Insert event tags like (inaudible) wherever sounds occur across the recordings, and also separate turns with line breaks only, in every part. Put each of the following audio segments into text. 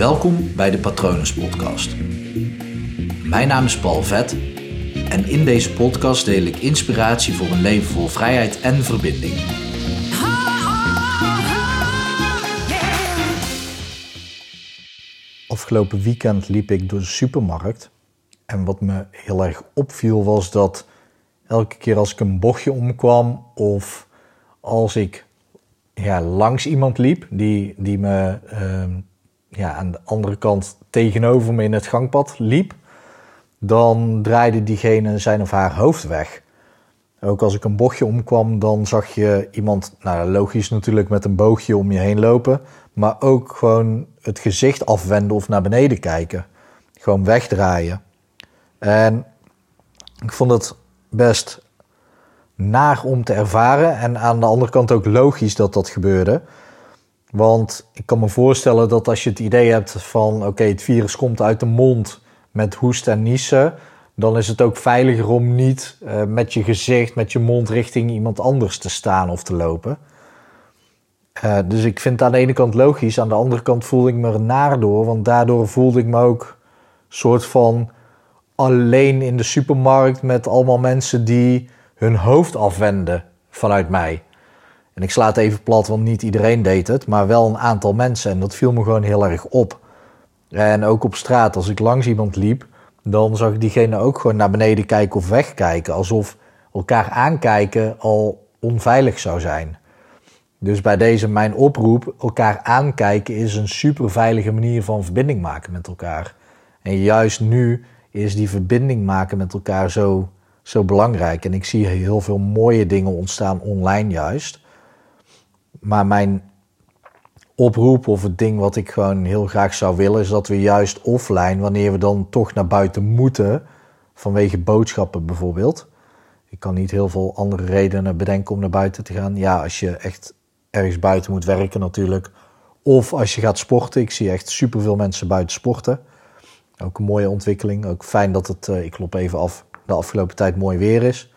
Welkom bij de Patronus Podcast. Mijn naam is Paul Vet en in deze podcast deel ik inspiratie voor een leven vol vrijheid en verbinding.
Afgelopen weekend liep ik door de supermarkt en wat me heel erg opviel was dat elke keer als ik een bochtje omkwam of als ik ja, langs iemand liep die, die me ehm, ja, aan de andere kant tegenover me in het gangpad liep, dan draaide diegene zijn of haar hoofd weg. Ook als ik een bochtje omkwam, dan zag je iemand, nou logisch natuurlijk met een boogje om je heen lopen, maar ook gewoon het gezicht afwenden of naar beneden kijken. Gewoon wegdraaien. En ik vond het best naar om te ervaren en aan de andere kant ook logisch dat dat gebeurde. Want ik kan me voorstellen dat als je het idee hebt van oké, het virus komt uit de mond met hoest en niezen, dan is het ook veiliger om niet uh, met je gezicht, met je mond richting iemand anders te staan of te lopen. Uh, dus ik vind het aan de ene kant logisch, aan de andere kant voelde ik me er naar door, want daardoor voelde ik me ook soort van alleen in de supermarkt met allemaal mensen die hun hoofd afwenden vanuit mij. En ik sla het even plat, want niet iedereen deed het, maar wel een aantal mensen. En dat viel me gewoon heel erg op. En ook op straat, als ik langs iemand liep, dan zag ik diegene ook gewoon naar beneden kijken of wegkijken. Alsof elkaar aankijken al onveilig zou zijn. Dus bij deze mijn oproep, elkaar aankijken is een super veilige manier van verbinding maken met elkaar. En juist nu is die verbinding maken met elkaar zo, zo belangrijk. En ik zie heel veel mooie dingen ontstaan online juist. Maar mijn oproep of het ding wat ik gewoon heel graag zou willen, is dat we juist offline, wanneer we dan toch naar buiten moeten, vanwege boodschappen bijvoorbeeld. Ik kan niet heel veel andere redenen bedenken om naar buiten te gaan. Ja, als je echt ergens buiten moet werken natuurlijk. Of als je gaat sporten. Ik zie echt superveel mensen buiten sporten. Ook een mooie ontwikkeling. Ook fijn dat het, uh, ik klop even af, de afgelopen tijd mooi weer is.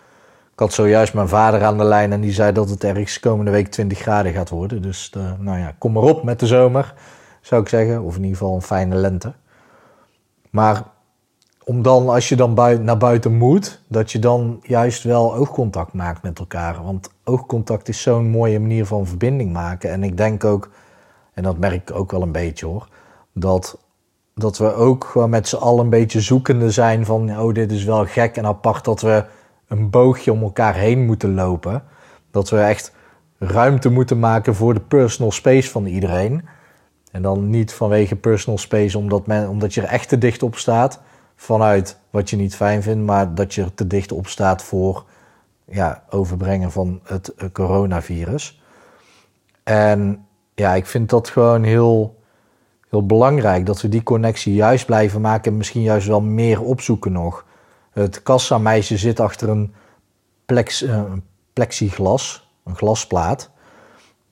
Ik had zojuist mijn vader aan de lijn en die zei dat het ergens komende week 20 graden gaat worden. Dus eh, nou ja, kom maar op met de zomer, zou ik zeggen. Of in ieder geval een fijne lente. Maar om dan, als je dan naar buiten moet, dat je dan juist wel oogcontact maakt met elkaar. Want oogcontact is zo'n mooie manier van verbinding maken. En ik denk ook, en dat merk ik ook wel een beetje hoor, dat, dat we ook met z'n allen een beetje zoekende zijn van, oh dit is wel gek en apart dat we een boogje om elkaar heen moeten lopen. Dat we echt ruimte moeten maken voor de personal space van iedereen. En dan niet vanwege personal space omdat, men, omdat je er echt te dicht op staat. Vanuit wat je niet fijn vindt, maar dat je er te dicht op staat voor ja, overbrengen van het coronavirus. En ja, ik vind dat gewoon heel, heel belangrijk dat we die connectie juist blijven maken en misschien juist wel meer opzoeken nog. Het kassameisje zit achter een, plex, eh, plexiglas, een glasplaat.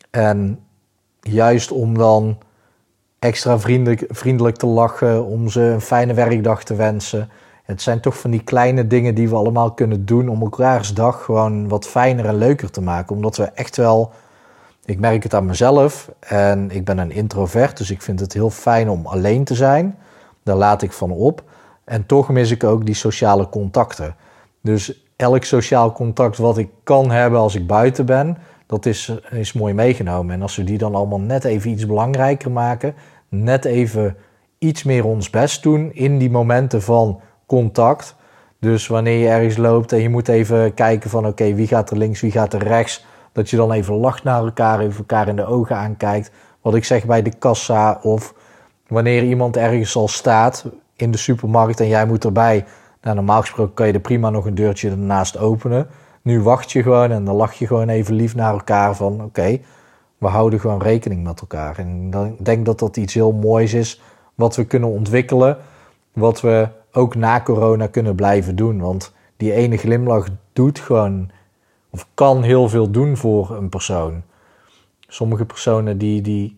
En juist om dan extra vriendelijk, vriendelijk te lachen, om ze een fijne werkdag te wensen. Het zijn toch van die kleine dingen die we allemaal kunnen doen om elkaars dag gewoon wat fijner en leuker te maken. Omdat we echt wel, ik merk het aan mezelf en ik ben een introvert, dus ik vind het heel fijn om alleen te zijn. Daar laat ik van op. En toch mis ik ook die sociale contacten. Dus elk sociaal contact wat ik kan hebben als ik buiten ben, dat is, is mooi meegenomen. En als we die dan allemaal net even iets belangrijker maken, net even iets meer ons best doen in die momenten van contact. Dus wanneer je ergens loopt en je moet even kijken van oké, wie gaat er links, wie gaat er rechts. Dat je dan even lacht naar elkaar, even elkaar in de ogen aankijkt. Wat ik zeg bij de kassa of wanneer iemand ergens al staat, in de supermarkt en jij moet erbij. Nou, normaal gesproken kan je er prima nog een deurtje ernaast openen. Nu wacht je gewoon en dan lach je gewoon even lief naar elkaar van oké, we houden gewoon rekening met elkaar. En ik denk dat dat iets heel moois is wat we kunnen ontwikkelen, wat we ook na corona kunnen blijven doen. Want die ene glimlach doet gewoon, of kan heel veel doen voor een persoon. Sommige personen die, die,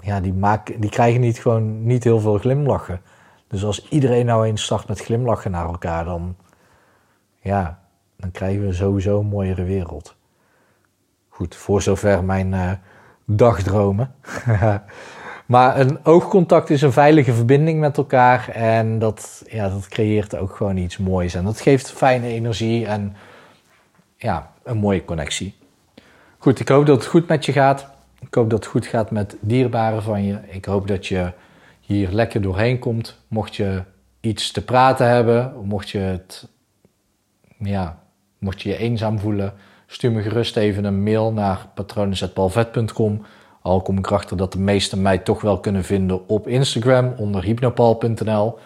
ja, die, maken, die krijgen niet, gewoon niet heel veel glimlachen. Dus als iedereen nou eens start met glimlachen naar elkaar, dan, ja, dan krijgen we sowieso een mooiere wereld. Goed, voor zover mijn uh, dagdromen. (laughs) Maar een oogcontact is een veilige verbinding met elkaar. En dat, ja, dat creëert ook gewoon iets moois. En dat geeft fijne energie en ja, een mooie connectie. Goed, ik hoop dat het goed met je gaat. Ik hoop dat het goed gaat met dierbaren van je. Ik hoop dat je hier lekker doorheen komt. Mocht je iets te praten hebben, mocht je, het, ja, mocht je je eenzaam voelen, stuur me gerust even een mail naar patronen.palvet.com. Al kom ik erachter dat de meesten mij toch wel kunnen vinden op Instagram onder hypnopal.nl.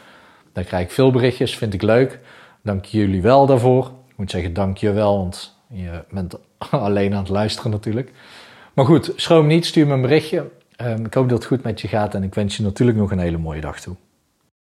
Daar krijg ik veel berichtjes, vind ik leuk. Dank jullie wel daarvoor. Ik moet zeggen dank je wel, want je bent (laughs) alleen aan het luisteren natuurlijk. Maar goed, schroom niet, stuur me een berichtje. Ehm, ik hoop dat het goed met je gaat en ik wens je natuurlijk nog een hele mooie dag toe.